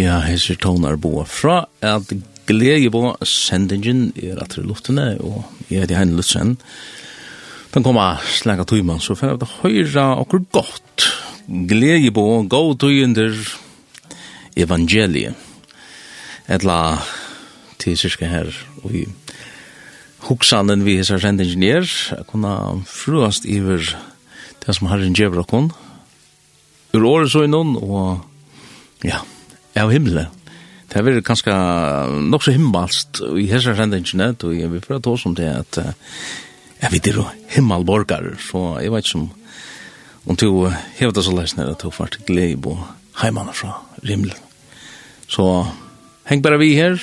Ja, hesser tonar boa fra at glede på sendingen er at det luftene, og jeg heter Heine Lutzen. Den kommer slenga tøyman, så for at høyra okkur godt. Glede på gå tøyender evangeliet. Etla til cirka her, og vi hoksanen vi hesser sendingen er, jeg kunne fruast iver det som herren djevrakon, ur året så innan, og ja, av himmelen. Det er ganske nok så himmelst i hessar sendingene, og jeg vil prøve å ta oss om det at jeg vet det himmelborgare, så jeg vet ikke om om du hever det så leisner at du fart gleib på heimene fra himmelen. Så heng bare vi her.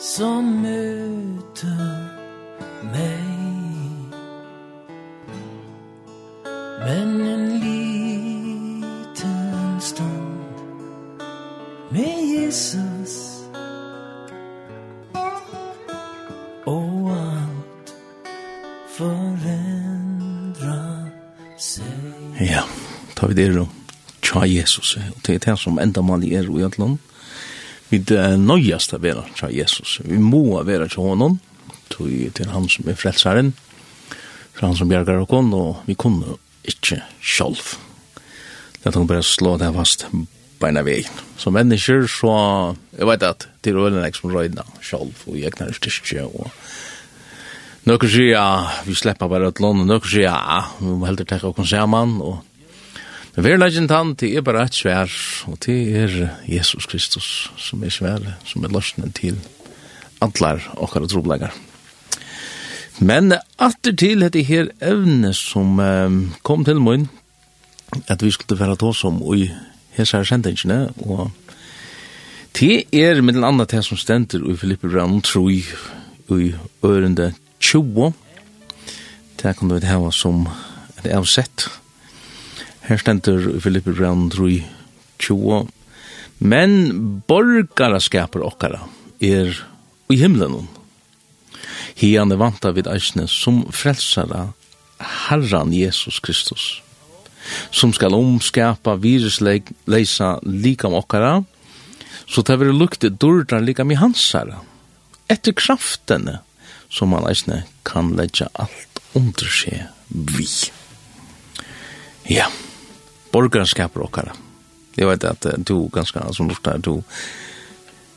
Som møter meg Men en liten stund med Jesus Og alt forendra seg Ja, ta vi det då Tja Jesus, og det er det som enda mal i er og i et. Vi er nøyast av vera tja Jesus. Vi må vera tja honom, til er han som er frelsaren, for han som bjergar okon, og vi kunne ikkje sjolv. Det er bare slå det fast beina vegin. Som mennesker så, jeg vet at det er veldig nek som røyna sjálf og jeg knar styrkje og nøkker sier ja, vi slipper bare et lån og nøkker sier ja, vi må heldur tekka okkur saman og Men vi er legend han, det er bare et svær og det er Jesus Kristus som er svær, som er løsnen til antlar okkar og troblegar. Men atter til dette her evne som um, kom til mun, at vi skulle være tås om i hesar sendingene, og det er middel andre det som stender i Filippe Brann, tror i ørende 20. Det kan du hava som et avsett. Her stender i Filippe Brann, tror i 20. Men borgaraskaper okkara er i himmelen. Hian er vanta vid eisne som frelsara Herran Jesus Kristus som skal omskapa virusleisa likam okkara, så det vil lukte dårdar likam i hansara, etter kraftene som man eisne kan leggja alt under seg vi. Ja, borgarskaper okkara. Jeg vet at du ganske, som lort her, du,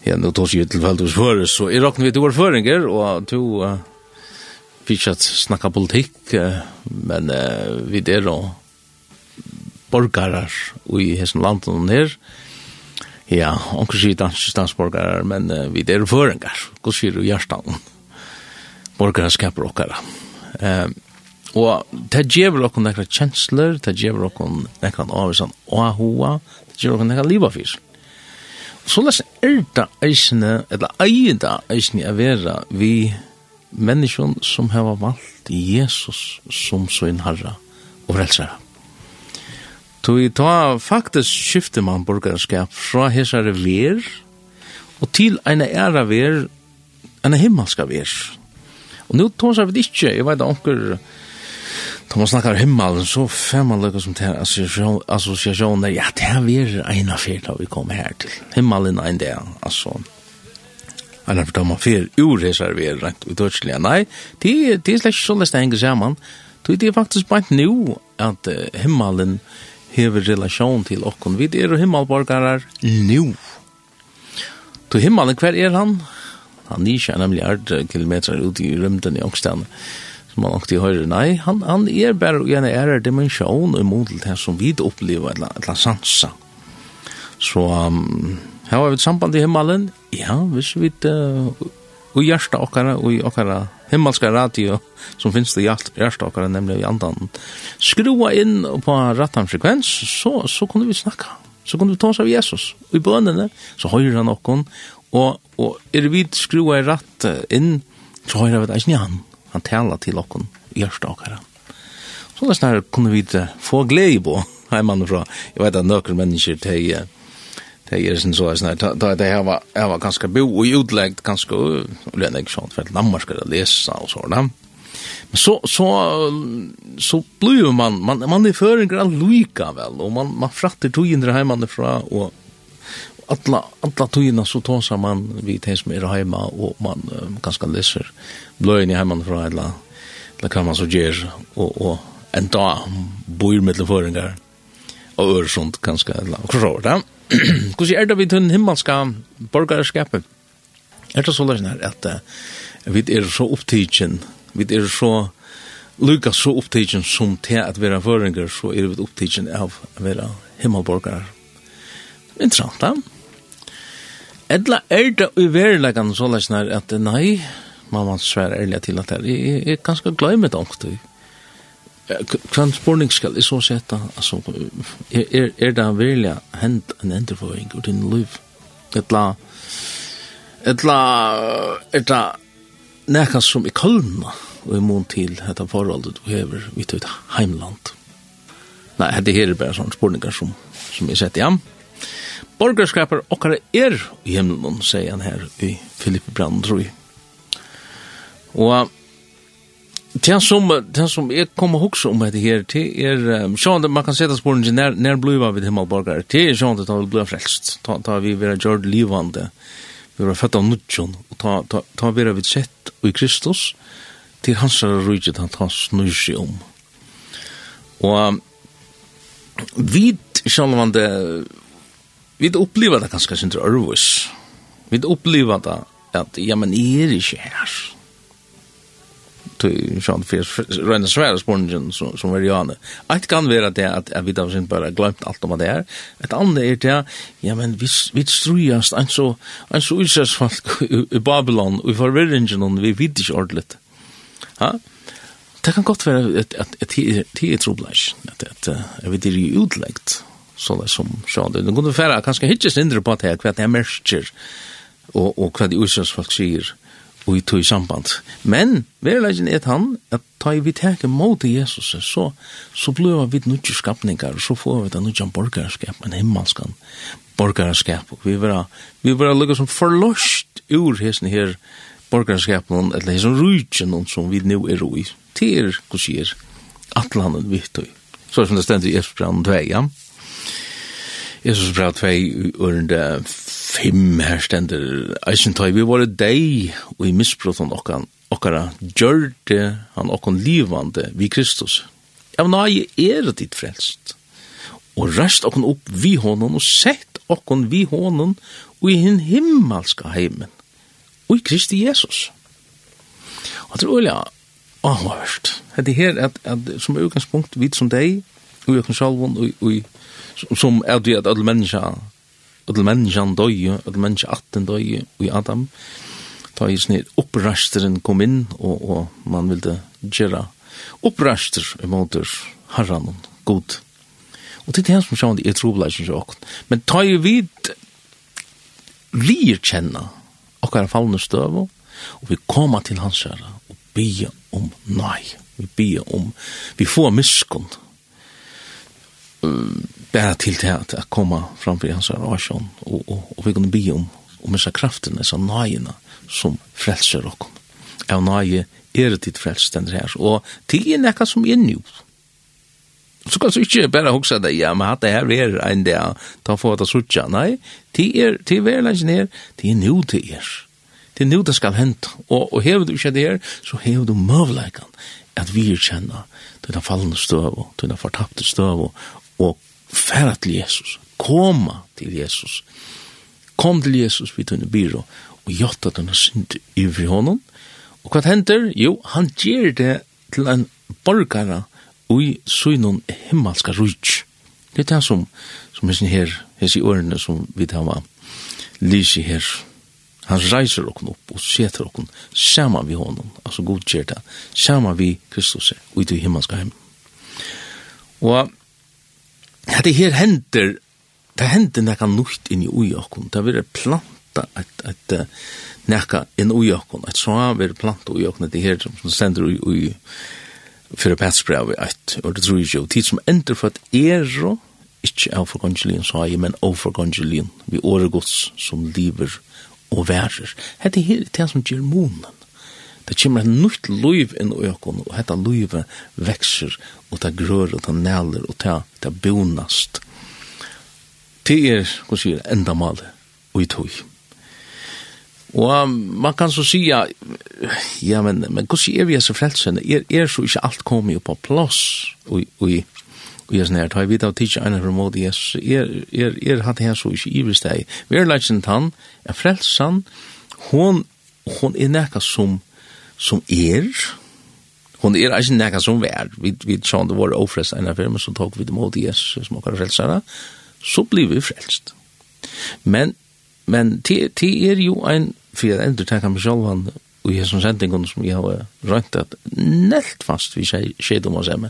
ja, nå tås jeg tilfellet hos fyrir, så jeg råkner vi du var føringer, og du, uh, vi ikke snakka politikk, men uh, vi der og borgarar i hessen landen her. Ja, onker sier dansk stansborgarar, men uh, vi er føringar. Hva sier du hjertan? Borgarar skaper okkara. Uh, og det gjever okkon nekra kjensler, det gjever okkon nekra avvisan ahua, det gjever okkon nekra liva fyr. Så les er det eisne, eller eida eisne er vera vi menneskjon som heva valgt Jesus som sin herra og frelsere. Tui ta faktisk skifter man borgarskap fra hessare ver og til eina æra ver, eina himmelska ver. Og nu tåsar vi det ikkje, jeg veit anker, Da man snakkar himmelen, så fer man lukka som til assosiasjoner, ja, det er vi eina fyrt da vi kom her til. Himmelen er en del, altså. Einar for da man fyr urreserverer rent ut. Nei, det er slett ikke ein det stenger sammen. Det er faktisk bare nu at himmelen hever relasjon til okkon. Vi er himmelborgarar nu. To himmelen, hver er han? Han er ikke nemlig ard kilometer ut i rymden i ångstene. Som man alltid hører. nei, han, han er bare en ære dimensjon imot til det som vi opplever, et eller sansa. Så, um, her har vi et samband i himmelen. Ja, hvis vi uh, og hjertet okkara, og i okkara himmelska radio som finns det i allt hjärtstakare, nämligen i andan. Skrua in på rattan frekvens, så, så kunde vi snacka. Så kunde vi ta oss av Jesus. Och i bönene så höjer han någon. Och, och är vi skrua i ratt in, så höjer vi det han. Han talar till någon hjärtstakare. Så det snarare kunde vi få glädje på hemmanifrån. Jag vet att några människor till det är sen så att när då det her var jeg var ganska bo och utläggt ganska lön ikke sånn for Danmark skal lese og sånn Men så så så blir man man man är för en gran lika väl och man man fraktar tojindre hemma fra och alla alla tojina så tar man vi det som är hemma och man um, ganska läser blöjn i hemma från alla det kan man så göra och och en dag bor med föringar. och örsund ganska eller så där. hvordan er det vi til himmelska borgarskapet? Er det så løsning her at uh, vi er så opptidgen, vi er så lukas så opptidgen som til at vi er føringer, så er vi opptidgen av å være himmelborgare. Interessant, da. Edla er det i verileggen så løsning at nei, mamma sværer ærlig til at jeg, er, jeg, jeg, jeg, jeg, jeg, Kvann spurning skal jeg så sette, altså, er, er, er det virkelig hent en endrevåring ur din liv? Etla, etla, er det nekka som i kølna og i mån til dette forholdet du hever vidt ut heimland? Nei, det her er bare sånne spurningar som, som jeg sett, ja. Borgerskaper okkar er i himmelen, sier han her i Filippe Brandrøy. Og Det som, det som jeg kommer også om dette her, det er, um, sånn man kan sette sporen til nær, nær bliva vid himmelborgare, det er sånn at vi blir frelst, ta, ta vi vera gjord livande, vi vera født av nudjon, og ta, ta, ta vera vi sett i Kristus, til hans er rujtje, han tar snur seg om. Og um, vi, det, vi opplever det ganske sin til Vi opplever det at, ja, men jeg er ikke her, till Sean Fiers rena svära spongen som som var Janne. Att kan vara det att jag vet av sin bara glömt allt om det är. Ett annat är det ja men vi vi strujast en så en så usas folk i Babylon och i förvirringen och vi vet inte ordentligt. Ha? Det kan godt være vara att att det är trubblash att at jeg vet det er utläggt så det som Sean det kunde färra kanskje hitches indre på det här kvätt här märker og, och kvad usas folk sier, og i tog samband. Men, verleggen er han, at ta vi teke mot Jesus, så, så blir vi nudje skapningar, så får vi den nudje borgarskap, en himmelskan borgarskap. Vi vera, vi vera lukka som forlost ur hessen her borgarskapen, eller hessen rujtjen, som vi nu er i, til hos er, atlanen vi tog. Så som det stendur i Esbrann 2, ja. Jesus brev 2, ørende 5 her stender eisen tøy vi var dei og i misbrotan okkan okkara gjørte han okkan livande vi Kristus. Ja, men nei, er det ditt frelst. Og rast okkan opp vi honom og sett okkan vi honom og i hin himmelska heimen og i Kristi Jesus. Og det er olja avhørst. Det her at, at som utgangspunkt, vi som deg, og jeg kan sjalvun, og, og som er det at alle mennesker og til menneskene døye, og til menneskene atten døye i Adam, da er sånn opprasteren kom inn, og, og man ville gjøre oppraster i måte herren, god. Og til det her som sjån, det er trobladsen til åkken. Men ta i vid lir kjenne okkar fallende støv, og vi kommer til hans herre, og be om nei, vi be om, vi får miskunn, bare til til at jeg att komma framför hans rasjon og, og, og vi kunne be om om disse kraftene, disse nøyene som frelser dere. kom. Av nøye er det ditt frälst den her, og til är näka som er nu. Så kan du ikke bare huske dig, ja, men att det her er en dag, ta för att sutja, nej, det är, det är väl inte ner, det är nu til er. Til är nu det skal hente, og, og hever du ikke det her, så hever du mövläkan, at vi er kjenner til den fallende støv, til den fortapte støv, og færa til Jesus, koma til Jesus, kom til Jesus vid tunne byrå, og gjotta denne synd ivri honom, og hva hender? Jo, han gjer det til en borgara ui sunnum himmelska rujt. Det er det som, som er her, hessi årene som vi hava lysi her, han reiser okken opp og seter okken saman vi honom, altså godkjer det, saman vi Kristus og i det himmelska heim. Og det her hender, det hender nekka nukt inn i ujakon, det vil planta et, et nekka inn ujakon, et så vil planta ujakon, det her som sender ui, ui fyrir pætsbrev i eit, og det tror jeg jo, tid som ender for at ero, ikkje av forgangelien, sa jeg, men av forgangelien, vi åregods som lever og værer. Hette her er det som gjør munen. Det kommer et nytt liv inn i økken, og hette livet vekser og ta grør og ta næler og ta, ta bonast. Det er, hva sier, enda male og i tog. Og man kan så sige, ja, men, men hva sier vi er så frelsende? Er, er så ikke alt kommet på plass og, og, og jeg snart, har jeg vidt av tidsje ene for måte Jesus, er, er, er hatt her så ikke ivrist deg. Vi er leidsen tann, er frelsen, hon, hon er nekka som, som er, hon er ikke nekka som vær. Vi, vi tjån det var ofrest enn affær, men så tok vi det mot Jesus som okkar frelsere, så blir vi frelst. Men, men det, er jo en, for jeg ender tenker meg selv han, og jeg som sendingen som jeg har rønt at nelt fast vi skjedde om oss hjemme.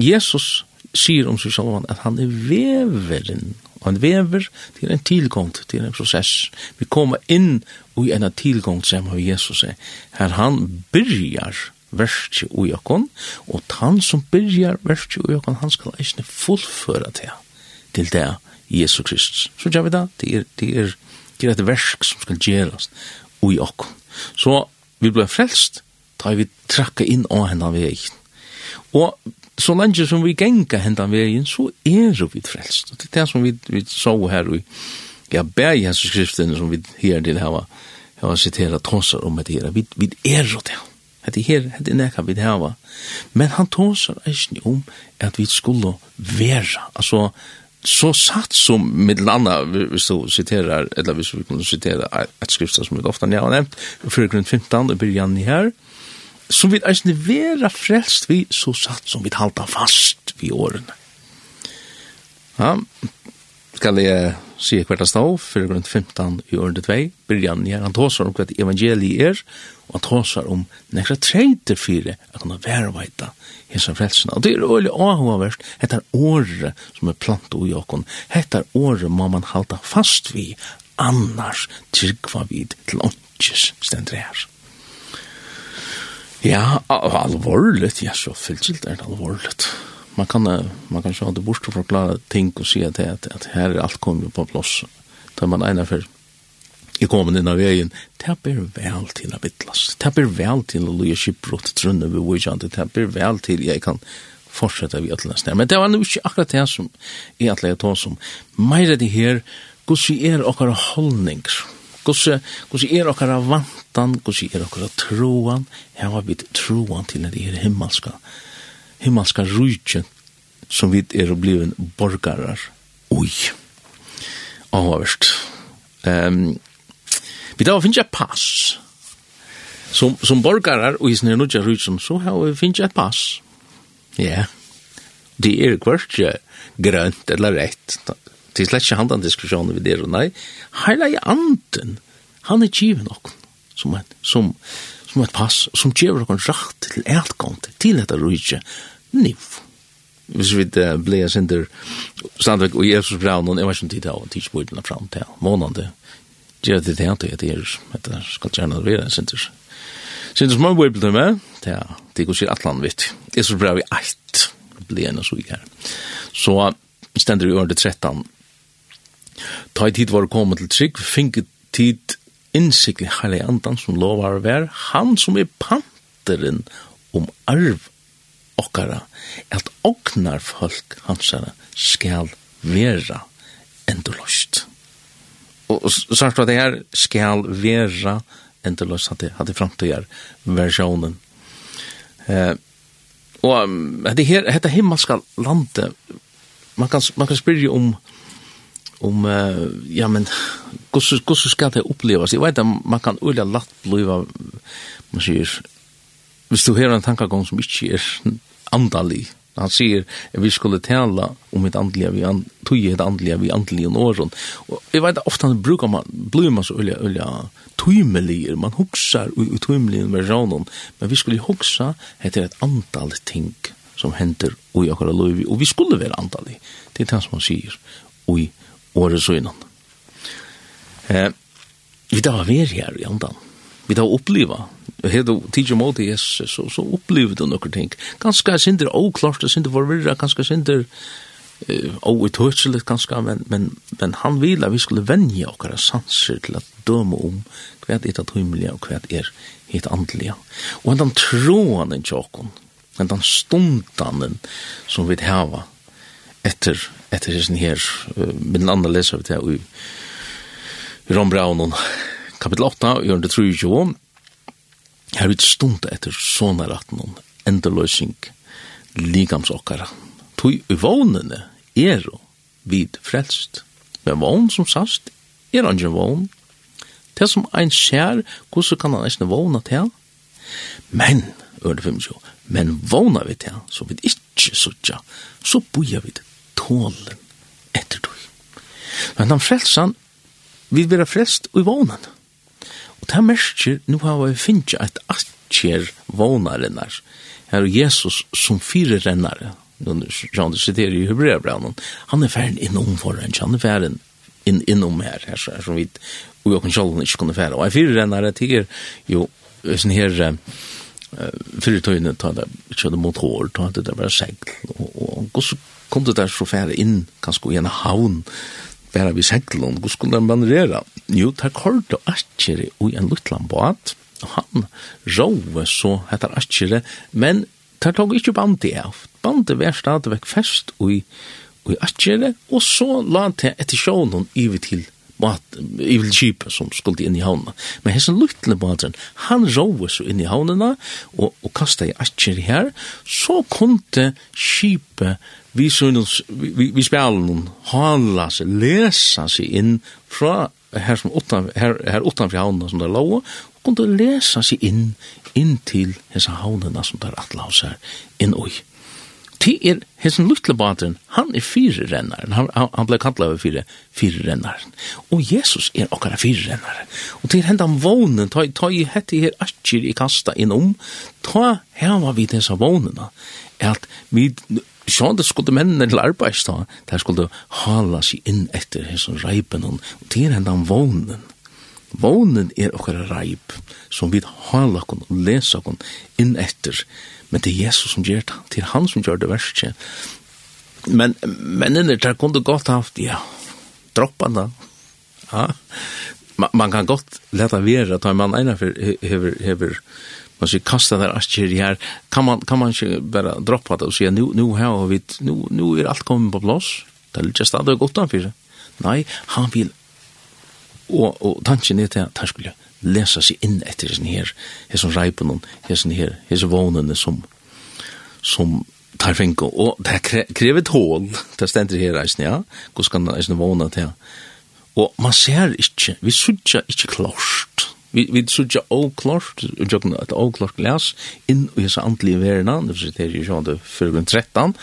Jesus sier om seg selv at han er veveren, og han vever til en tilgångt, til en prosess. Vi kommer inn i en tilgångt som Jesus er, her han byrjar verset ui okon, og han som byrjar verset ui okon, han skal eisne fullføra til, til det Jesu Kristus. Så gjør vi da, det er, det er, det er et versk som skal gjerast ui okon. Så vi blir frelst, da vi trakka inn av hendan vegin. Og så lenge som vi genga hendan vegin, så er vi frelst. Og det er det som vi, vi så her i, ja, bæg i hans som vi her til hava, hava sitera tåsar om det her, vi, vi er jo det. Hette her, hette er nekka vi det hava. Men han tåsar eisen om at vi skulle vera, altså, så satt som mittelanda, hvis du citerar, eller hvis vi kunne citera et skrifta som vi ofta har nevnt, fyrir grunn 15, og byrjan i her, som vi eisne vera frelst vi, så satt som vi halda fast vi årene. Ja, skal jeg sier hvert stav, fyrir grunn 15 i årende 2, byrjan nær, han tåsar om hva evangeliet er, og han tåsar om nekra treiter fire, at han har verveita hesa frelsina. Og det er øyelig avhåverst, hetta er året som er plant og okkon, hetta er året må man halda fast vi, annars tryggva vid til åndkjes stendri her. Ja, alvorligt, ja, så fyllt er det alvorligt. Ja man kan man kan sjå det bort og forklare ting og si at, at, at her er alt kommet på plass. Da man egnar for i kommet inn av veien, det ber vel til å vittlas. Det ber vel til å loje skipbrott, trunne vi vujjande, det ber vel til jeg kan fortsette vi at løsne. Men det var nu ikke akkurat det som jeg at leie tås om. Meir det her, gos vi er okkar holdning, gos vi er okkar vantan, gos vi er okkar troan, her var vi troan til det her himmelska himmelska rujtje som vi er bliven borgarar ui. Avhåverst. Um, vi da finnes jeg pass. Som, som borgarar og i sinne nudja rujtjen, så finnes jeg et pass. Ja. Yeah. Det er hvertje grønt eller rett. Det er slett ikke handan diskusjonen vi der og nei. Heila i anden, han er givet nok som, et, som, som et pass, som gjør noen rakt til etgang til dette rujtje, niv. Hvis vi uh, ble sinter standvek og Jesus braun, og jeg var ikke tid til å tids bordene fram til månande. Gjør det til at det er at det skal gjerne være sender. Sender små bordene med, det er det går til Atlan, vet du. Jesus brann i eit, blir enn og så her. Så stender vi under 13. Ta i tid var å komme til trygg, finke tid innsiklig heilig andan som lovar å være, han som er panteren om arv okkara, at oknar folk hansara skal vera endurlost. Og, og sagt var det her, skal vera endurlost, hadde, hadde framtøyar versjonen. Eh, og det her, dette himmelska landet, man kan, man kan spyrja om, om, uh, ja, men, hvordan skal det opplevas? Jeg vet at man kan ulike latt bliva, man sier, hvis du hører en tankagång som ikke er andalig, han sier vi skulle tala om et andliga vi an tuje det andliga vi andliga åren och jeg vet ofta han brukar man blir man så ulja, ulja tujmelier man huxar i tujmelien med ranon men vi skulle huxa heter ett antal ting som händer och jag kallar lov och vi skulle være antal det er det som han sier och i året så innan eh vi tar vi här i andan. Vi da uppleva Og her du tidsi mot Jesus, så, så opplever du nokre ting. Ganske synder oklart, synder forvirra, ganske synder uh, oitøtseligt ganske, men, men, men han vil at vi skulle venja okkara sanser til at døme om hva er det himmelige og hva er det andelige. Og den tråanen tjokken, den stundanen som vi hava etter, etter sin her, uh, min andre leser vi til i Rombraun, kapitel 8, gjør det 3, Her er stund etter sånne retten om endeløsning ligamsokkara. Tui vånene er vid frelst. Men vån som sast er andre vån. Det som ein skjer, hvordan kan han eisne våna til? Men, ørne 25, men våna vi til, så vi ikke suttja, så boja vi tålen etter tui. Men han frelsan, vi vil være frelst og i vånen. Og det er merker, nå har vi finnet et atjer vånarennar. Her er Jesus som fire rennare. Sjønne sitter i Hebreabranen. Han er ferdig innom foran, han er ferdig inn, innom her, her, her som vi og jo kan sjålen ikke kunne fære. Og jeg fire rennare tiger jo, sånn her, uh, fire tøyne, ta det, kjønne motor, ta det, det var segl, og, og, og så kom det der så fære inn, kanskje i en havn, bare vi seglen, hvordan skulle den manøvrere? Jo, det er kort og akkere i en luttland båt, han råve så heter akkere, men det tog ikke bandet av. Bandet var stadigvæk fest i, i akkere, og så la det etter sjånen ivet til mat i vil skip som skulle inn i havna. Men hessen luttle båten, han råve så inn i havnena og, og kasta i atjer her, så kunde skipet vi, vi, vi, vi spjalen hala seg, lesa seg inn fra her som utan her her utanför havnen som der lå og kunde lesa seg inn in til hesa havnen som där atlas her inn oi Ti er hesen lutla baten, han er fire rennar, han, han, han ble kantla over fire, fire rennar. Og Jesus er okkara fire rennar. Og til hendan vånen, ta, ta i hette her atjer i kasta innom, ta heva vi dessa vånena, at vi Sjån det skulle mennene til arbeidsdag, der skulle hala seg inn etter hesson reipen, og til hendan vånen. Vånen er okkara reip, som vi hala kon og lesa kon inn etter, men det er Jesus som gjør det, det er han som gjør det verste. Men mennene der kunne godt haft, ja, droppa da, ja, man, man kan godt leta vera, ta man eina for hever, hever, hever man ska kasta där asker här kan man kan man inte bara droppa det och säga nu nu har vi nu nu är allt kommit på plats det är just att det gott anför nej han vill och och tanken är att han skulle läsa sig in efter sin här här som ripen hon här sin här här som vånande som som tar fänko och det kräver tål det ständer här reisen ja. Hur ska man ens våna till och man ser inte vi sutja inte klart. Vi vi søkja oklart, jøgna at oklart glas inn og hesa andlige verna, det vil seie jo sjón det 13.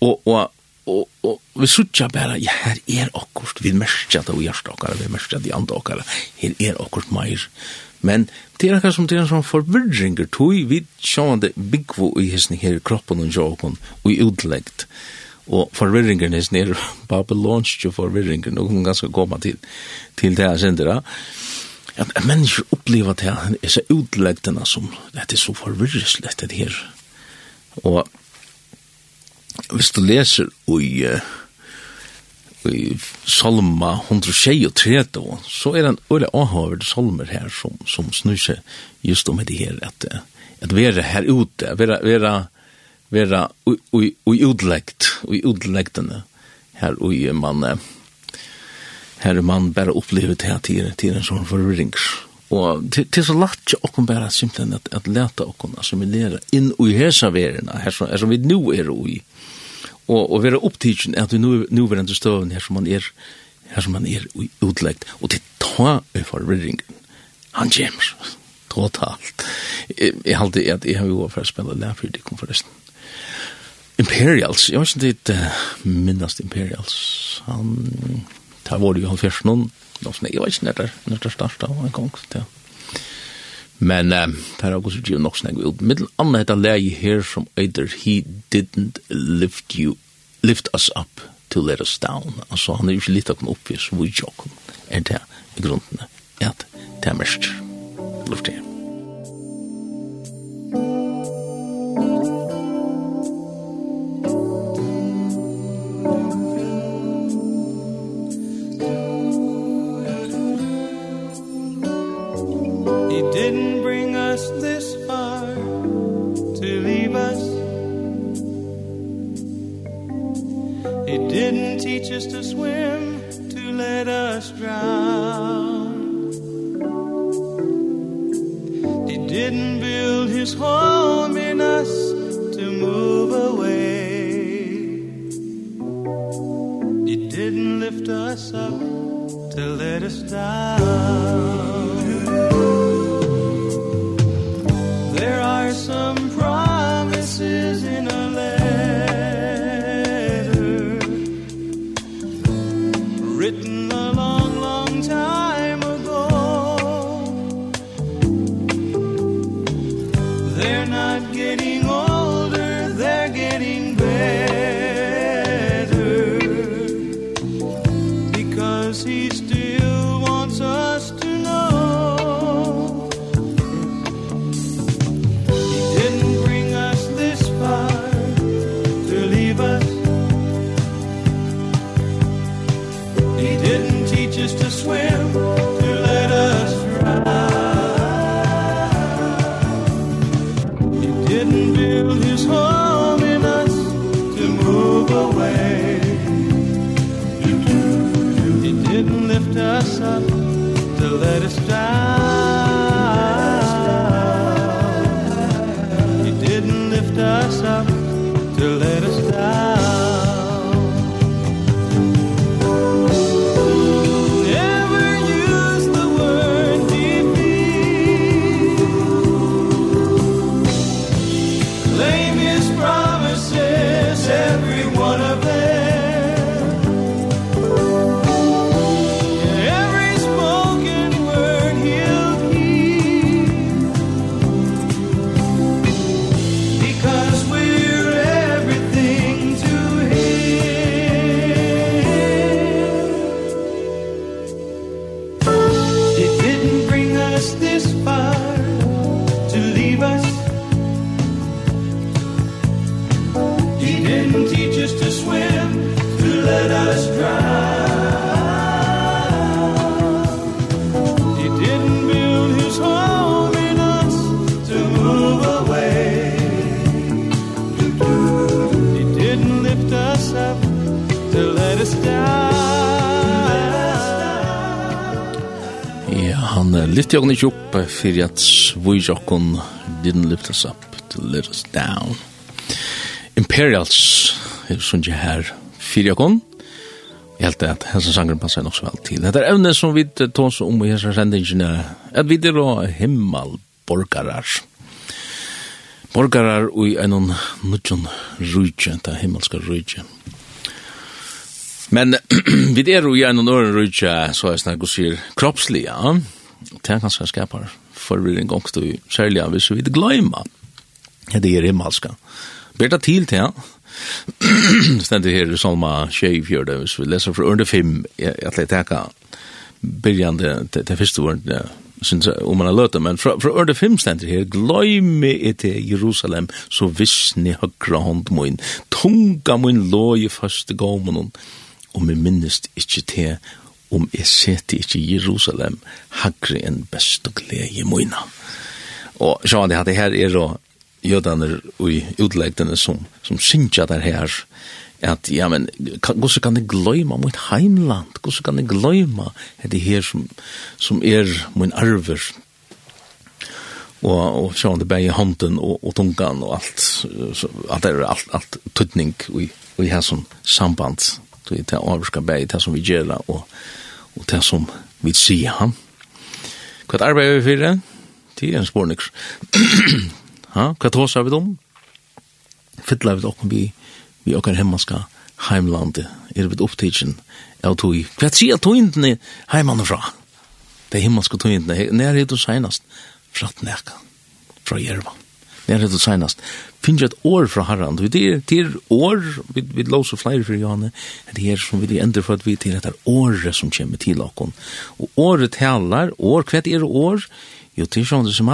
Og og og og vi søkja bara ja her er okkurt við mestja ta og jarstokkar við mestja di andokkar. Her er okkurt meir. Men det er akkurat som det er en sånn forvirringer, tog vi big byggvo i hessen her i kroppen og jokon og i utleggt. Og forvirringen er nere, Babylonsk jo forvirringen, og hun ganske koma til, til det her sindra at, at mennesker opplever det her, er så utleggdene som, det er så forvirreslet det her. Og hvis du leser i, i Salma 123, så er det en øyne avhøvd salmer her som, som snur seg just om det her, at, at være her ute, være, være, være ui utleggt, ui utleggdene her, og man, uh, her man bare opplever det her til en sånn forvirring. Og til så lagt ikke åkken bare simpelthen at, at leta okken assimilere inn i hesa verena, her som, her som vi nå er i. Og, og være opptidsen at vi nå, nå er under støven her som man er, her som man er utleggt. Og til ta i forvirringen. Han kommer. Totalt. Jeg, jeg halte at jeg har jo vært for å spille lærfyrdikken forresten. Imperials, jeg vet ikke om det er minnast Imperials. Han det var det jo først noen, jeg var ikke nærmere, det startet av en gang, ja. Men eh, det er også givet nok snakk ut. Middel annet heter leie her som eider, he didn't lift you, lift us up to let us down. Altså, han er jo ikke litt av kunne så vi jokken, er det i grunnen, at det er mest. Luft det. Didn't bring us this far to leave us. He didn't teach us to swim to let us drown. He didn't build his home in us to move away. He didn't lift us up to let us down lyfte okken ikke opp for at svig okken didn't lift us up to let us down. Imperials er sånn ikke her for. Jeg held at hans sangren passer nok så vel til. Dette er evne som vi tås om i hans sendingene, at vi er himmelborgarar. Borgarar i en nudjon rujtje, det himmelska rujtje. Men vi er jo i en og nøren så er snakk og sier, kroppsliga det er ganske skapar forvirring også, særlig av hvis vi ikke glemmer ja, det er himmelska. Ber det til til, ja. Stendig her i Salma 24, hvis vi leser fra under 5, at jeg teka byrjande til første ordene, synes jeg, om man har løte, men fra, fra under 5 stendig her, gløyme er til Jerusalem, så visne høyre hånd min, tunga min låg i første gommen, og vi minnes ikke til om jeg seti ikke Jerusalem hagre enn best og glede mine. Og så det at det her er og jødaner og utleggene som, som synsja der her, at ja, men hvordan kan jeg gløyma mitt heimland? Hvordan kan jeg gløyma det her som, som er min arver? Og, og så han det bare i hånden og, og tungan og alt, så, alt er alt, alt tøtning og i, og i her som samband tog det avvarska bæg, det som vi gjør, og, og det som vi sier han. Hva arbeider vi for det? Det er en spørning. ha, hva tås har vi dem? Fytla vi dere vi, vi okker hemmaska heimlandet, er vi opptidsen av tog. Hva sier togindene heimene fra? Det er himmelske togindene, nær er det senast, fratt nekka, fra Jervann när det senast finns ett år från Herren det är till år vid vid lås och flyr för Johanne det är som vi ändrar för att vi till det här året som kommer till oss och året talar år kvätt är år Jo, det er sånn det som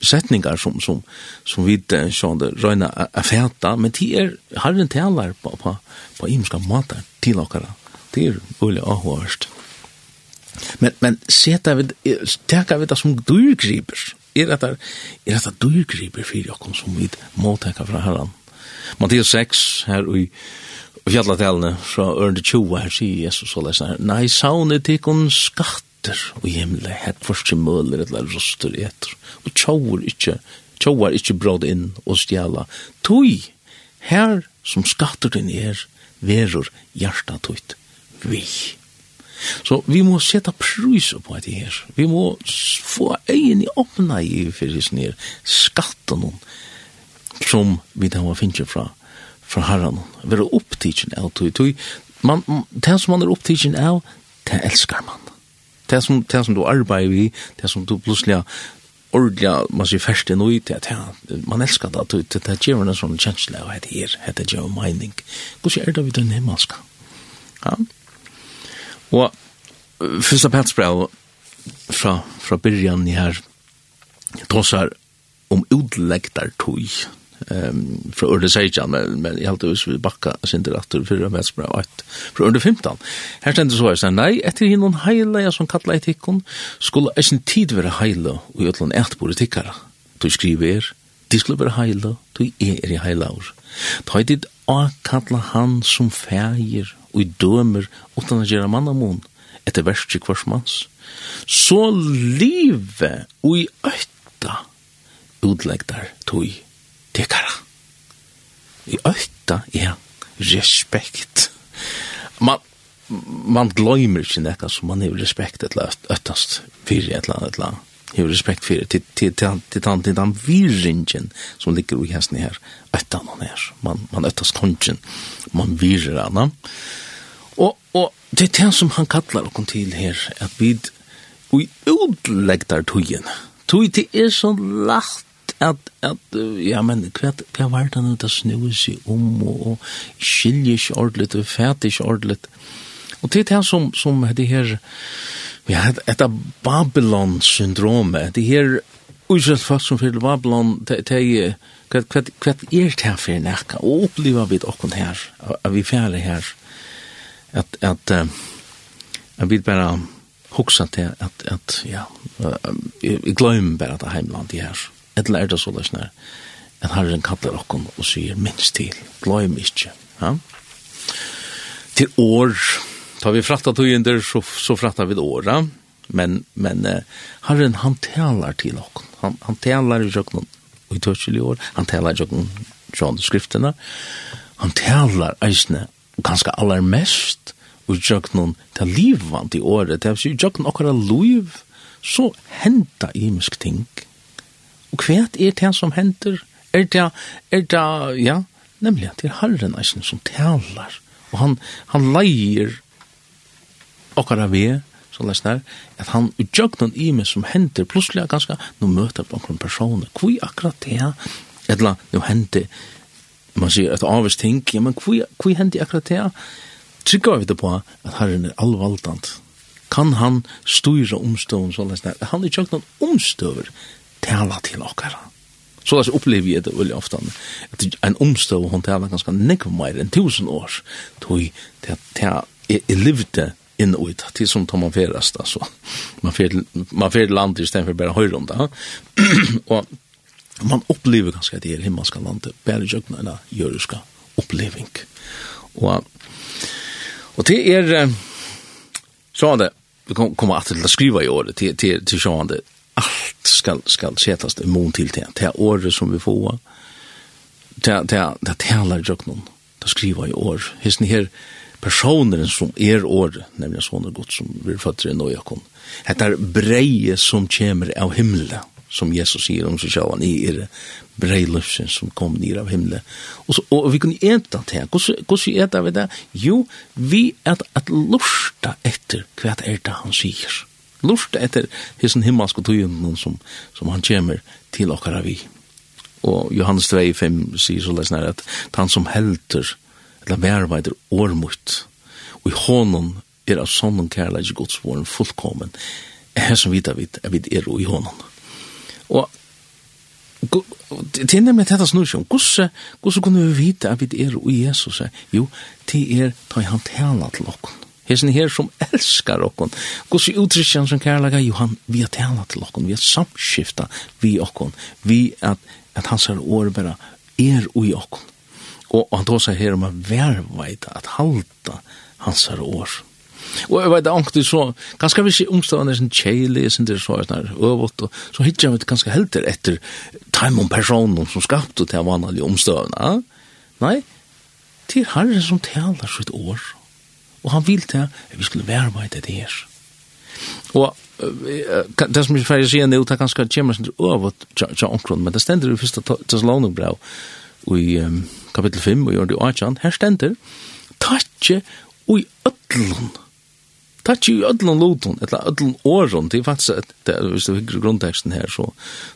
setningar som, som, som vi sånn det røyna er fæta, men det er harren talar på, på, på imenska måter til okkara. Det er ulle avhårst. Men, men seta vi, teka vi det som dyrgriper, er dette, er dette dyrgriper for okkom som vi må tenka fra herran. Mattias 6, her i fjallatælene fra ørende 20, her sier Jesus så leser her, Nei, saune tikkun skatter og himmelig, her kvarske møller, eller roster etter, og tjauer ikkje, tjauer ikkje bråd inn og stjala. Tui, her som skatter din er, verur hjarta tuit, vi. Så vi må sette pris på det her. Vi må få egen i åpne i fyrir her skatten som vi da må finne fra, fra herren. Være opptidsen av tog. tog. Man, det som man er opptidsen av, det elskar man. Det som, det som du arbeider i, det som du plutselig ordliga man ser färst i nöjt att ja, man älskar det att det här ger en sån känsla av det här, det här ger mening. Hur är det vi den himmelska? Ja, Og fyrsta petsbrev fra, fra byrjan i her tåsar om utlegtar tog um, fra Ørde 16, men, men jeg halte hvis vi bakka sindir atter fyrra petsbrev 8 fra Ørde 15. Her stendur så her, nei, etter hinn hon heile som kalla etikkon skulle eisen tid være heile og i utlan etbore tikkara. Du skriver, de skulle være heile, du er i heile år. Ta i dit akalla han som fægir og i dømer utan å gjøre mann mån etter verst i kvarsmans. Så live og i øyta utlegdar tog tekara. I øtta, er respekt. Man, man glömmer ikke nekka som man har respekt et eller øytast fyrir et eller annet har respekt for det, til, til, til, til, til, til den virringen som ligger i hesten her, øtta han her, man, man øttas kongen, man virer han. Og, og det er det som han kallar oss til her, at vi vi utlegtar tøyen, tøy det er så lagt at, at ja, men hva, hva var det nå det snur seg om, og, og skiljer ikke ordentlig, og fæter ikke ordentlig. Og det er det som, som det her, Ja, har Babylon-syndromet. Det her Israels folk som fyrir Babylon, det er hva er det her fyrir nekka? Og oppliva vi okkon her, at vi fyrir her, at, at, at vi bare hoksa til at, at ja, vi gløym bare at heimland i her. Etla er det så løs at herren kallar okkon og sier minst til, gløym ikkje. Ja? Til år, tar vi frakta tøyender, så, så frakta vi åra. Men, men uh, Herren, han talar til oss. Han, han talar i jøkken i tørsel i år. Han talar i jøkken från skriftene. Han talar eisne ganska allermest og jøkken til livvand i året. Det er jo jøkken okkara liv, så henta imisk ting. Og hva er det som henter? Er det, er det, ja, nemlig at det er Herren eisne som talar. Og han, han leier okkara vi, så lesnar, at han utjøgnen i meg som henter plutselig ganske, nå møter på noen personer, hvor akkurat det er, eller nå henter, man sier et avvist ting, ja, men hvor henter akkurat det er, trykker vi det på at herren er allvaldant, kan han styre omstående, så lesnar, han utjøgnen omstøver, tala til okkara. Så lest opplever jeg det veldig ofte, at en omstå, hon tala ganske nekv meir enn tusen år, tog til at jeg levde inn og ut til som tar man ferast, alltså man fer, man färd land stedet for bare høyre om det och man upplever ganska det himmelska landet bare jökna en jøruska oppleving. och och det är så det vi kommer att å skriva i året til, til, til så det allt skal skal sättas i mån till det här året som vi får det det det talar jökna det skriva i år. Hisn här personen som er året, nemlig sånne godt som blir født i Nøyakon. Det er breie som kommer av himmelen, som Jesus sier om seg selv, han er brei løfsen som kom ned av himmelen. Og, så, og vi kunne eta til, hvordan eta vi det? Jo, vi er at lusta etter hva er det han sier. Lusta etter hissen himmelske tøyen som, som han kommer til okkara vi. Og Johannes 2, 5 sier så lesnare at han som helter eller mer veit og i hånden er av sånn kærleik godsvåren fullkommen, her som vita vid, er vid er i hånden. Og det er nemlig dette snur seg om, hvordan, kunne vi vite at vi er og Jesus? Jo, det er ta i han tjena til okken. Hesen her som elskar okken. Hvordan uttrykker han som kærlega? Jo, han, vi har tjena til okken, vi har samskifta vi okken, vi at, at hans her år bare er og i okken. Og han tog seg her om å verveita, at halta hans her år. Og jeg vet ankt så, kanskje vi ikke omstående sin kjeile, det er så er øvått, og så hittar jeg meg ganske helter etter time om personen som skapte til vanlige omstående. Nei, til herren som taler sitt år. Og han vil til at vi skulle verveita det her. Og det som jeg ferdig sier nå, det er ganske kjemmer sin øvått, men det stender jo først til Salonubra, og i kapittel 5, og i ordet 18, her stender, «Tatje ui ödlun. Tatje ui ödlun lotun, eller ödlun åron, det er faktisk, det er, hvis du hikker grunnteksten her, så,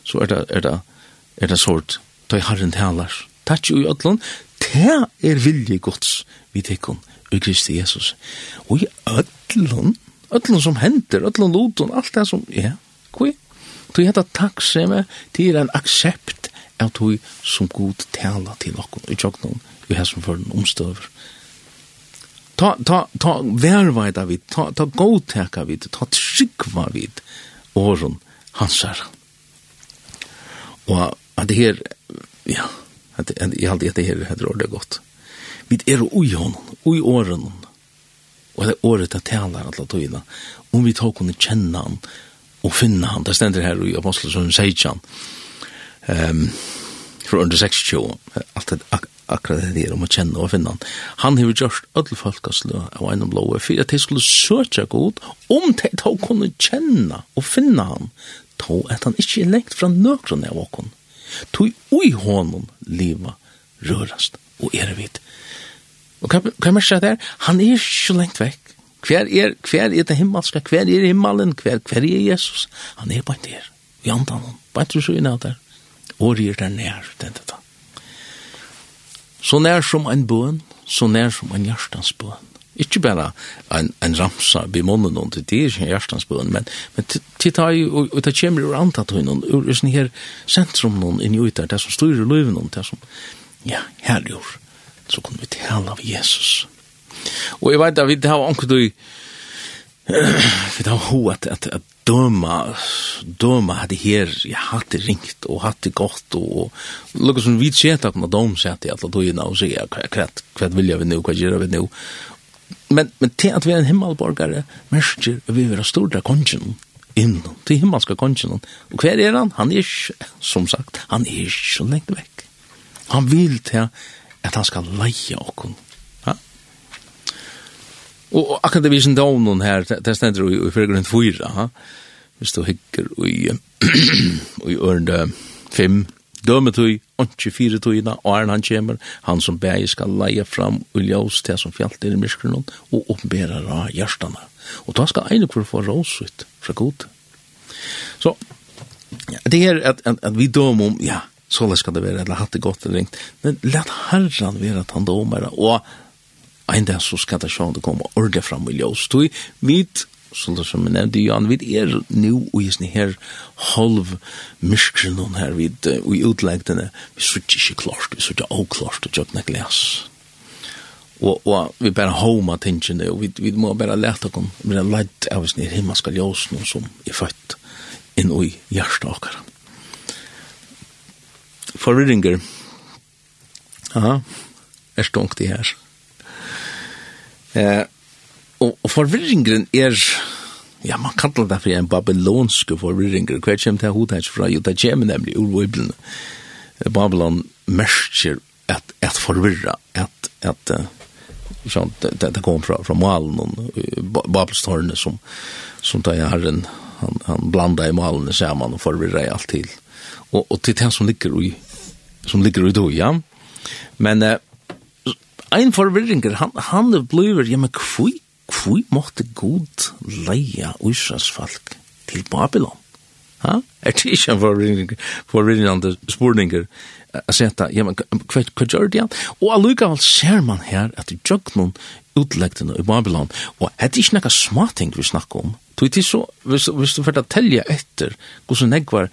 så er det, er det, er det sort, da jeg har en talar. Tatje ui ödlun, det er vilje gods, vi tekkun, ui Kristi Jesus. Ui ödlun, ödlun som hender, ödlun lotun, alt det som, ja, kvi, Du hetta takksemi, tí er ein accept av tog som god tala til okkon i tjokknon i hæsum for den omstøver. Ta, ta, ta vervaida vid, ta, ta godteka vid, ta tryggva vid åren hansar. Og at det her, ja, at, at, jeg halte at det her heter ordet godt. Vi er ui hon, ui åren, og det er året det talar alla tøyna, om vi tar kunne kjenne han og finne han, det stender her i Apostelsson 16, um, fra under 26, alt det ak akkurat det her om å kjenne og finne han. Han har gjort alle folkeslø av en om lovet, for at de skulle søke god, om de da kunne kjenne og finne han, to at han ikke er lengt fra nøkron av åkken. Tog ui hånden livet rørast og er vidt. Og hva, hva mer sier det her? Han er ikke lengt vekk. Hver er, hver er det himmelska, hver er himmelen, hver, hver er Jesus? Han er bare der, Vi antar andan, bare til så inn av der. Året er der nær, denne da. Så nær som en bøn, så nær som en hjertens bøn. Ikke bare en, en ramsa ved munnen noen til, det er ikke en hjertens bøn, men, men til ta i, og, og det kommer ur antatt noen, ur sånn her sentrum noen inni ut der, det som styrer løyven noen, det som, ja, herlig så kunne vi tale av Jesus. Og jeg vet at vi har anker du, för det ho at, att att döma döma hadde här jag hade ringt och hade gått och lukar som vi sett at när de sett att då ju og så jag hva kvart vill jag nu vad gör vi nu men men til att vi är en himmelborgare mäster vi vil ha stora kongen in till himmelska kongen. och hver är han han är som sagt han är så lengt vekk. han vill till att han ska leie och Og akkurat det visen dovnen her, det stender jo i forgrunn fyra, ha? hvis du hikker i, i ørende fem, døme tøy, åndsje fire tøyna, og er han kjemmer, han som bæg skal leie fram og ljøs til som fjallt i myskrunnen, og oppbærer av hjertene. Og da skal egne for få rås ut fra god. Så, ja, det er at, at, at vi dømer om, ja, så skal det være, eller hatt det godt eller ringt, men let herren være at han dømer, og en dag så skal det sjående komme ordentlig fram i ljøs. Du, vidt, som det som jeg nevnte, Jan, vi er nå og i sånne her halv myskren her, vi er i utleggene, vi sitter ikke klart, vi sitter klart og kjøpne glas. Og, og vi bare homa tingene, og vi, vi må bare lete om, vi er leit av sånne her himmelske ljøs, noen som er født inn i hjertet akkurat. Forvirringer. Ja, er stunkt i her. Eh, og, og forvirringen er, ja, man kallar det for en babylonske forvirringer. Hva kommer til hodet fra? Jo, det kommer nemlig ur Bibelen. Babylon merker at, at forvirra, at, at uh, sånn, det, det kom fra, fra malen, babelstårene som, som da jeg har en, han, han blanda i malene sammen og forvirra i alt til. Og, og til det som ligger i, som ligger i då, ja. Men uh, ein forvirringer, han, han blir, ja, men kvui, kvui måtte god leia Israels folk til Babylon? Ha? Er det ikke en forvirring, forvirrende spurninger å sette, ja, men hva, hva gjør det? Og allikevel ser man her at jøgnen utlegtene i Babylon, og er det ikke noe småting vi snakker om? Tog so, så, hvis, hvis du får etter hvordan jeg var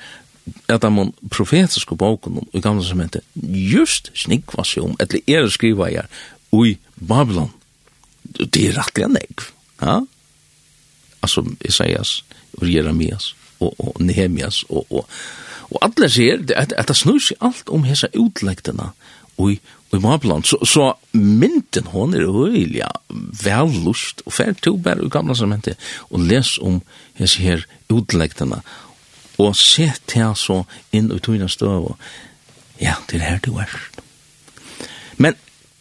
at de profetiske boken i gamle testamentet just snikva seg om, eller er skriva her, ui Babylon. Det er rettelig enn jeg. Ja? Altså, Isaias, og Jeremias, og, og Nehemias, og, og, og alle sier, at, at det snur seg alt om hese utlegtene ui, ui Babylon. Så, så mynden hon er øyelig, vellust, og fer to bare i gamle testamentet, og les om hese her utlegtene, og og sett her så inn i tøyna støv, ja, det er her du er. Men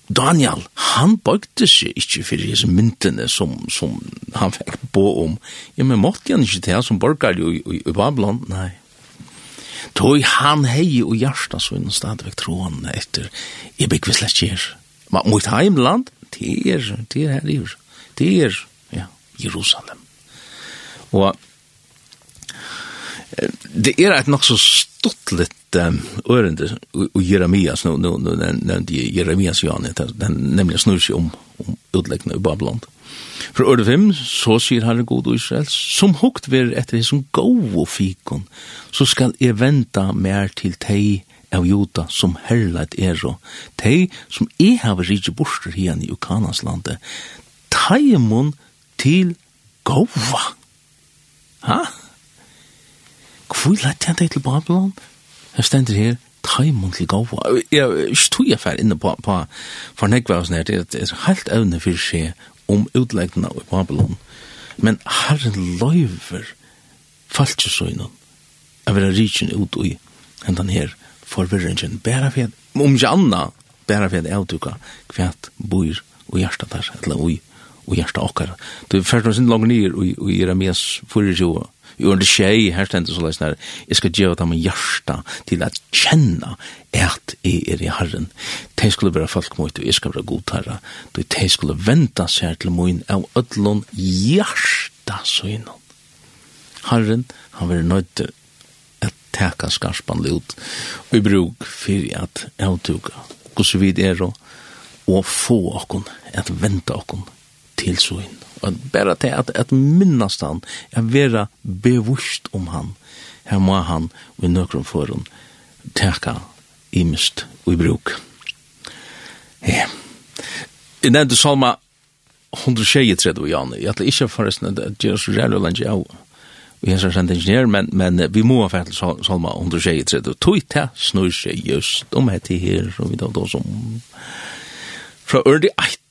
Daniel, han bøgte seg ikke for disse myntene som, som han fikk på om. Ja, men måtte han ikke til som borgar i, i, i Babylon? Nei. Tøy han hei og hjarta så innan stadigvæk trådene etter jeg bygg vi slett kjer. Men mot heimland, det er, det er her, det er, ja, Jerusalem. Og det er et nok så stort litt um, ørende og Jeremias, nå, nå, nå nevnte jeg Jeremias Johan, den nemlig snur seg om, om utleggene i Babylon. For ørende fem, så sier Herre God og Israel, som hukt ver etter det som gov og fikon, så skal jeg venta mer til teg av Jota som herlet er og teg som jeg har rikje borster igjen i Ukanas landet, teimun til gova. Ha? hvor lett jeg deg til Babylon? Jeg stender her, taimon til gåva. Jeg stod jeg fer inne på, på for nekvæsen her, det er helt evne for å se om utleggene av Babylon. Men herren løyver falskesøgnen av å rikjen ut i enn den her forvirringen. Bæra for om ikke anna, bæra for jeg avtuka hva bor og hjertet der, eller og hjertet okkar. Du er ferdig sin langt nir og Jeremias 24, i under tjej, her stendet så leis nær, jeg skal gjeva dem hjärsta til at kjenna at jeg er i Herren. De skulle være folk mot, og jeg skal være god herre. De skulle venta seg til min av ødlån hjarta søgnen. Herren, han var nødt til at teka skarspan ut, og i bruk for at avtuga, hvordan vi er og få okkon, at venta okkon til søgnen. Og bare til at, at minnast han, er vera bevust om han. Her må han, og i nøkron foran, teka imist og i bruk. Ja. Jeg nevnte salma 123 Jan. Jeg ætla ikke forresten at det er så rævlig langt av vi har sendt ingeniør, men, men vi må ha fælt Salma 123. Tog til snur seg just om etter her, som vi da som fra ørlig eit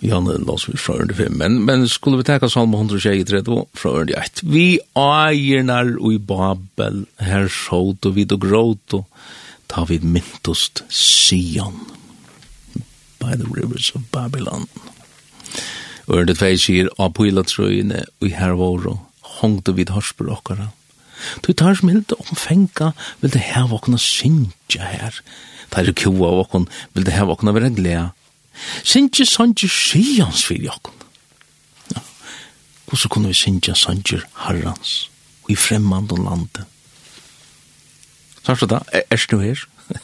Jan Lars fra under fem men, men skulle vi teka salm 123 fra under 1. Vi eier og i Babel, her sjåt og vid og gråt og ta vid myntost Sion by the rivers of Babylon. Og under 2 sier, av pila trøyene og i hervåro, hongte vid harsper okkara. Du tar som helt omfenga, vil det heva okkona synkja her. Tar du kua av okkon, vil det heva okkona vera glea Sintje sanje sjans fyrir jokken. Ja. Hvordan kunne vi sintje sanje herrans i fremmand og lande? Sørst du da, er du her?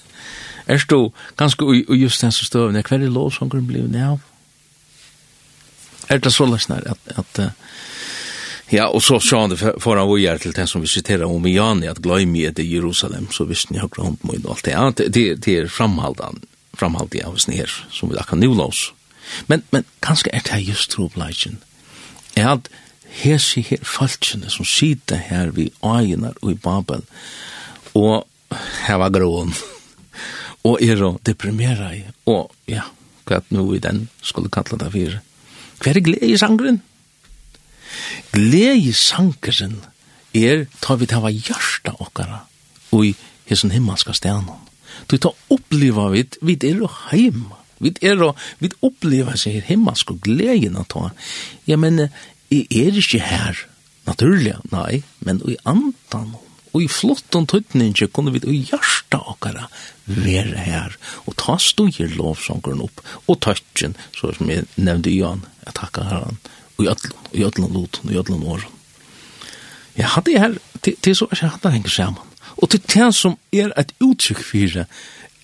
Er du ganske ui just den som støvende, hver er lovsangren blivet av? Er det så løsner at, at Ja, og så sa han det foran vi er til den som vi siterer om i Jani, at gløymi er det Jerusalem, så visste ni har grønt mot alt det. Ja, det, det er framhaldan framhaldi av oss nere, som vi akkur nu oss. Men, men kanskje er det just trobladjen, er at hesi her falskjene som sida her vi aginar og i Babel, og heva grån, og er og deprimera i, og ja, hva at nu i den skulle kalla det fyrir. Hva er glede i sangren? Glede i sangren er ta vi tava hjarta okkara og i hesson himmelska stenen. Du tar oppleva vid, vid er og heim. Vid er og, vid oppleva seg her heima, sko gleden at ta. Ja, men, jeg er ikke her, naturlig, nei, men i antan, og i flott flottan tøytninje kunne vi i hjärsta okkara være her, og ta stogir lovsangeren opp, og tøytjen, så som jeg nevnte i Jan, jeg takka herran, og i ötlun, og i ödlan loten, og i ötlun åren. Ja, hadde jeg her, til så er ikke hadde henger sammen. Og til det som er et uttrykk for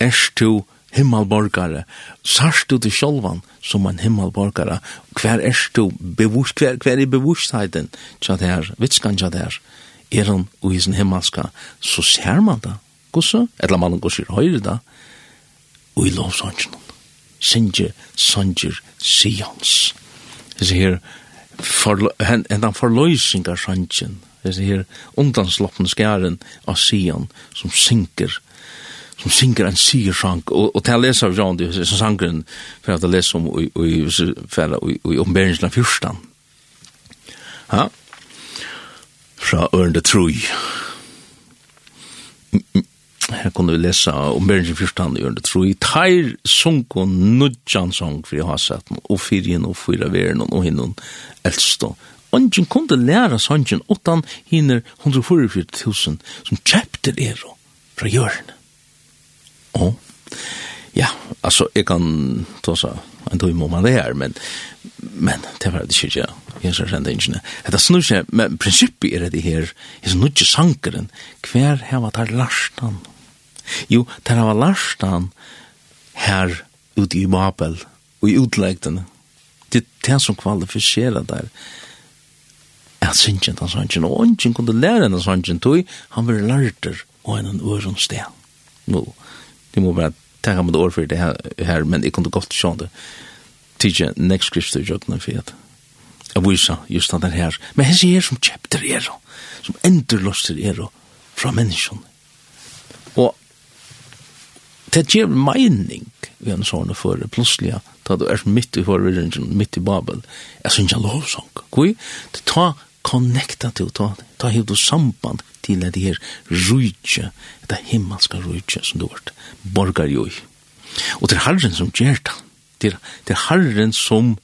er du himmelborgare, sørst du til sjølvan som en himmelborgare, hver er du bevurs, hver, hver er bevurstheiten til det her, vitskan til det her, er han og i sin himmelska, så ser man det, gosse, eller man gosse i høyre da, og i lovsangen, sinje, sanger, sians. Det her, for, hen, hen, hen, det er her undansloppende skæren av Sion som synker, som synker en siersang, og, og til å lese av John, det er sangren, for at jeg leser om i, i, i, i oppenberingsland fyrstan. Ja? Fra Ørnde Troi. Her kunne vi lese om Bergen fyrstan i Ørnde Troi. Teir sunko nudjan sang for jeg har sett, og fyrjen og fyra veren og hinnon eldstå, ungen kunde læra sangen utan hinner 144.000 som kjøpte ero fra hjørnet. Og, ja, altså, jeg kan ta seg en tog om man det her, men, men det var det ikke, ja, jeg ser kjent ingene. Dette snur seg, men prinsippet er det her, jeg snurr ikke sankeren, hver heva tar larstan? Jo, tar heva larstan her ute i Babel, og i utlegtene. Det er det som kvalifiserer der, at sinjen den sanjen, og ungen kunne lære den sanjen tog, han var lærter og en øren sted. Nå, det må bare tenke med ord for det her, men jeg kunne godt sjå det. Tidje, nek skrifter i jøkken for at jeg viser just den her. Men hans er som kjepter er, som enderlåster er fra menneskene. Og det gjør mening i en sånn føre, plutselig, da du er midt i forvirringen, midt i Babel, jeg synes jeg lovsang. Hvor? det tar connecta til ta, ta hevur du samband til at her rúja ta himmelska rúja sum du vart borgar jo. Og til harren sum som til til harren sum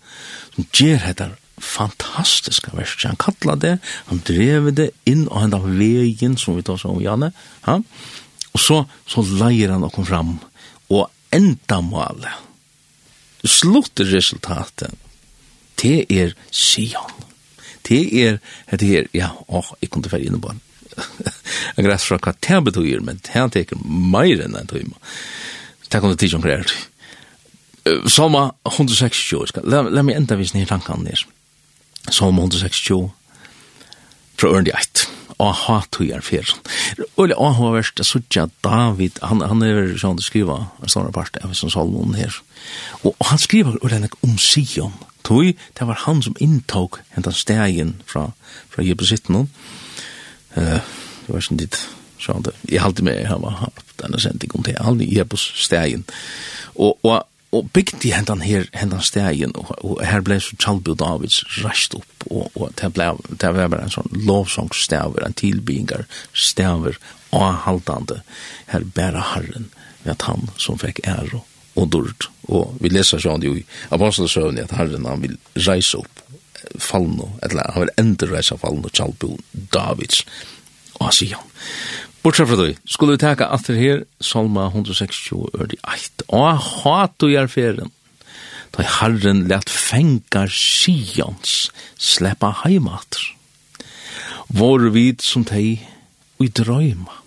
sum ger hetta fantastiska verset. Han kallar det, han drev det inn og han av vegen som vi tar seg om Janne. Ha? Og så, så leier han okkom fram og enda målet. Sluttresultatet, det er Sion det er, det er, ja, åh, jeg kunne være inne på den. Jeg græs fra hva det betyr, men det er ikke mer enn en tøyma. Det kunne tidsjon som greier. Soma 126, la meg enda vise nye tankene der. Soma 126, fra Ørndi 1 aha tujar fer. Og aha verst søkja David, han han er sånn skriva, en sånn part av som salmon her. Og han skriver og om Sion. Tui, det var han som inntok hentan stegen fra, fra Jebusitten. Uh, det var sånn dit, sånn det. Jeg halte med, han var hatt denne sending om det, han i Jebus stegen. Og, og, og bygde hentan her, hentan stegen, og, og her ble så Chalbu Davids rast opp, og, og det, ble, det ble bare en sånn lovsongstaver, en tilbyggingar staver, haltande, her bæra herren, ved at han som fikk ære og og dårlig. Og vi leser sånn jo i apostelsøvn at Herren han vil reise opp fallno, eller han vil endre reise fallno tjalbun Davids og Asian. Bortsett fra det, skulle vi teka at det her, Salma 160 ør øde eit. Og hat og gjerferen, da Herren let fengar Sians sleppa heimater. Vår vid som teg, og i drøyma.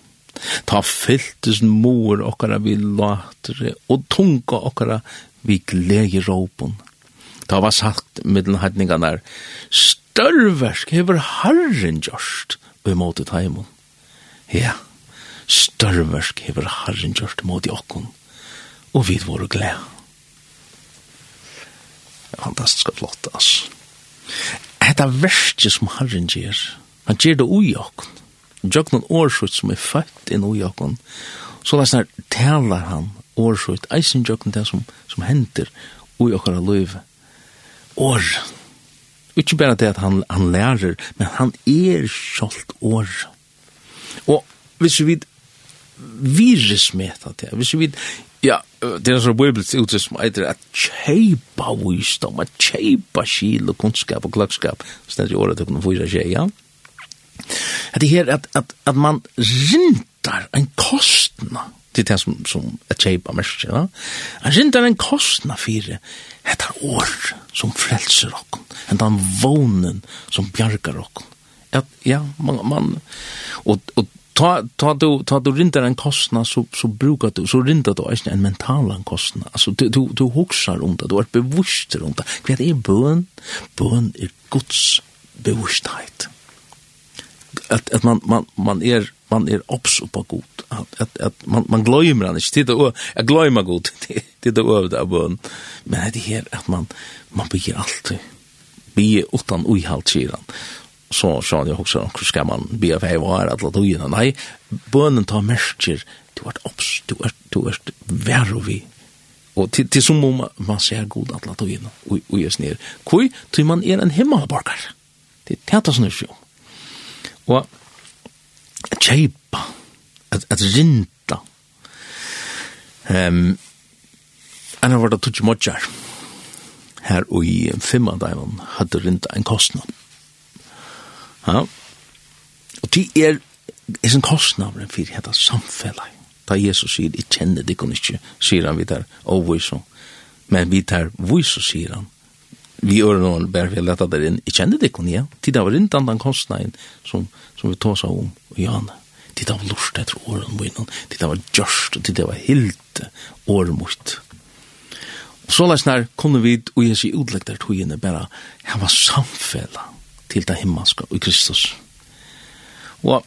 Ta fyltes mor okkara vi latre, og tunga okkara vi glegi råpun. Ta var sagt middelen heitningarna er, størversk hever harren gjørst, og imot i taimun. Ja, størversk hever harren gjørst mot i okkun, og vi vore glei. Fantastisk flott, ass. Etta verste som harren gjør, han gjør det ui okkun Jøgnon årsut som er født inn i Jøgnon, så det er talar han årsut, eisen Jøgnon det som, som henter i okkara løyve. År. Ikke bare det at han, han lærer, men han er kjalt år. Og hvis vi virus med det, hvis vi Ja, det er så bibelsk utrykk som heter at kjeipa visdom, at kjeipa skil og kunnskap og klokskap, stedet i året til å kunne fyra tjei, ja. Det här att att att man rintar en kostnad det som som ett shape av mest, ja. Jag rintar en kostna för ett år som frelser okken, en den vånen som bjargar okken. Ja, ja, man man och og ta ta du ta du rintar en kostna så så brukar du så rintar du inte en mental en kostna. Alltså du du du huxar om det, du är bevisst om det. Vad är bön? Bön är Guds bevissthet att att man man man är er, man är er ops på god att att at man man glömmer han inte det och jag glömmer god det det över där bön men det här att man man blir alltid be utan oj halt sidan så så jag också hur ska man be för vara att låta oj nej bönen tar mäster du vart ops du är du är värre vi Og til, til som om man ser god at att låta oj og oj snär Hvor? Tror man er en himmelborgar. det tätas nu sjön Og kjeipa, at, at rinta. Um, Enn var det tutsi modjar. Her og i fimma dævan hadde rinta en kostnad. Ja. Og de er, er en kostnad for fyrir heta samfellag. Da Jesus sier, jeg kjenner det kun ikke, sier han vidar, og vi så. Men vidar, så sier han, vi gör någon bär vi lätta der inn. Jeg kjenner det kon ja. Tid av inte annan kostnaden som som vi tar så om och Jan. Tid av lort etter åren på innan. Tid gjørst, og tid av helt ormot. Och så läsnar kunne vi og jeg sier utlegg der togene bare bara han var samfälla till det himmelske og Kristus. Og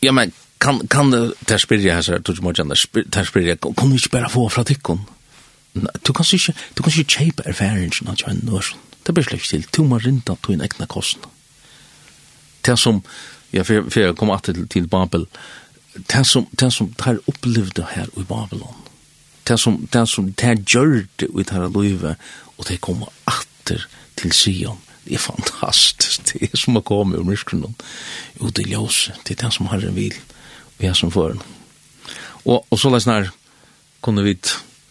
ja men kan kan det där spyrja här så tog jag mig där spyrja kan vi inte bara få från tyckon du kan ikke, du kan ikke kjøpe erfaringen av kjønn og sånn. Det blir slik til. Du må rinda til en egna kostnad. Det som, ja, for jeg kom alltid til, Babel, det som, det som tar opplevde her i Babylon, det som, det som tar gjør det i dette livet, og det kommer atter til Sion. Det er fantastisk. Det er som å komme ur myskronen. Jo, det er ljøse. Det er det som har en vil. Vi er som foran. Og, og så løsner kunne vi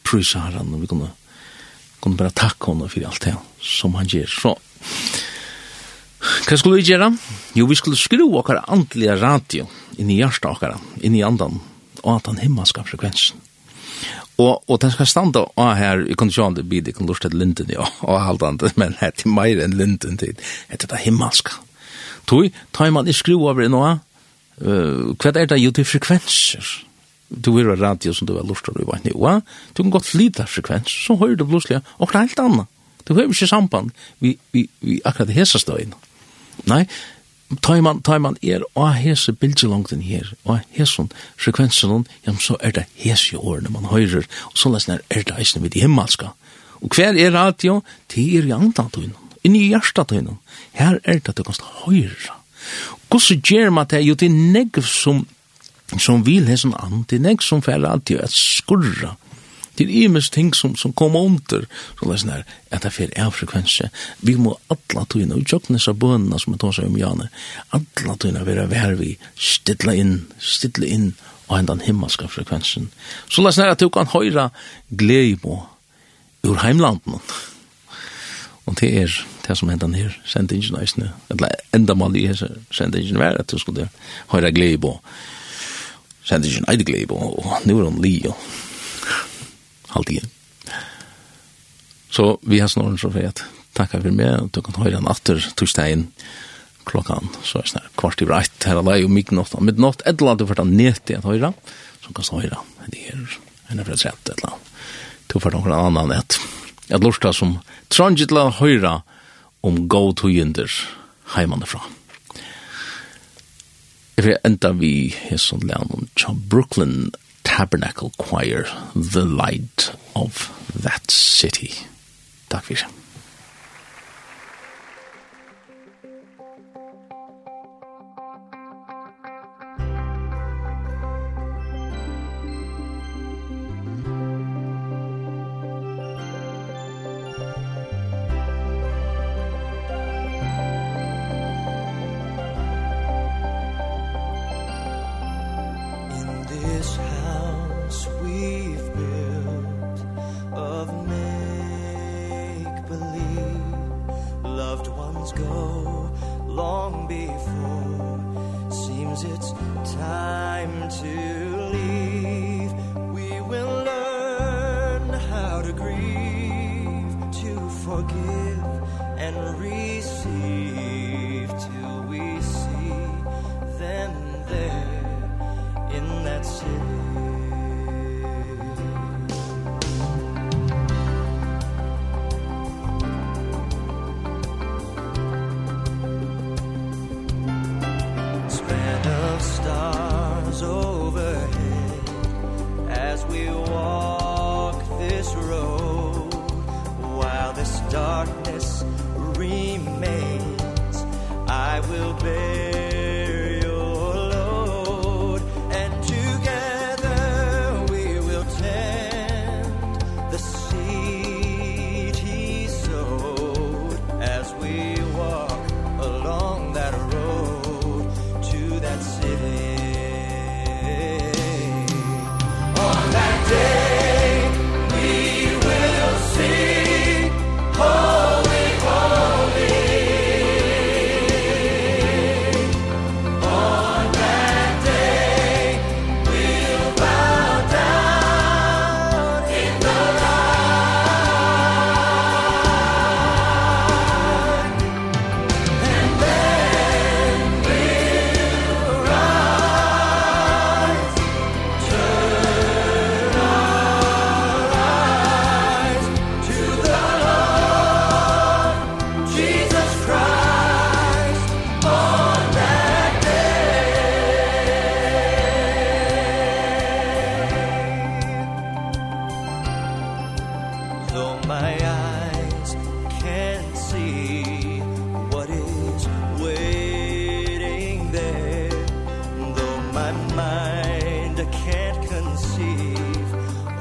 prysa herren, og vi kunne, kunne bare takke henne for alt det som han gjør. Så, hva skulle vi gjøre? Jo, vi skulle skru okkar andlige radio inn i hjertet okkar, inn i andan, og at han himmelska frekvensen. Og, og den skal standa og her, jeg kunne sjående bid, jeg kunne lurt til linden, ja, og halvdande, men her til meir enn linden tid, etter det himmelska. Toi, tar man i skru over i noe, uh, hva er det jo til frekvenser? du vil ha radio som du har lurt lortar i vann nivå, du kan godt flyta frekvens, så hører du plutselig og det er helt annet. Du har ikke samband vi, vi, vi akkurat hese støyene. Nei, tar man, tar man er og hese bildselongten her, og hese frekvensen, ja, så er det hese årene man hører, og så er det eisne vid himmelska. Og hver er radio? Det er i andre tøyene, inni i hjertet tøyene. Her er det at du kan høre. Hvordan gjør man det? Jo, det er negv som som vil hesen an, det er nek som fer alltid at skurra. Det er imes ting som, som kommer under, så det er sånn her, at det fer er frekvense. Vi må atla tøyna, og tjokknes av bønna som jeg tar seg om Jane, atla tøyna være vær vi, stidla inn, stidla inn, og henda den himmelska frekvensen. Så det er sånn her at du kan høyra glede på ur heimlanden. Og det er det som hendan her, sendingen eisne, eller enda mal i hese sendingen var at du skulle høyra glede på sent ikke en eidegleib, og nu er hun li, og halvtid. Så vi har snart så for at takka for meg, og du kan høyre en atter torsdagen klokkan, så er det kvart i breit, her er det jo nått, og nått, et eller annet du får ta ned til at høyre, så kan du høyre, det er henne fra trett, et eller annet, du får ta noen annen nett. Jeg lortet som trangitt la høyre om god tøyender heimannefra. fra. Jeg vil enda vi i sånn lærnom tja Brooklyn Tabernacle Choir, The Light of That City. Takk for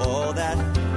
all that.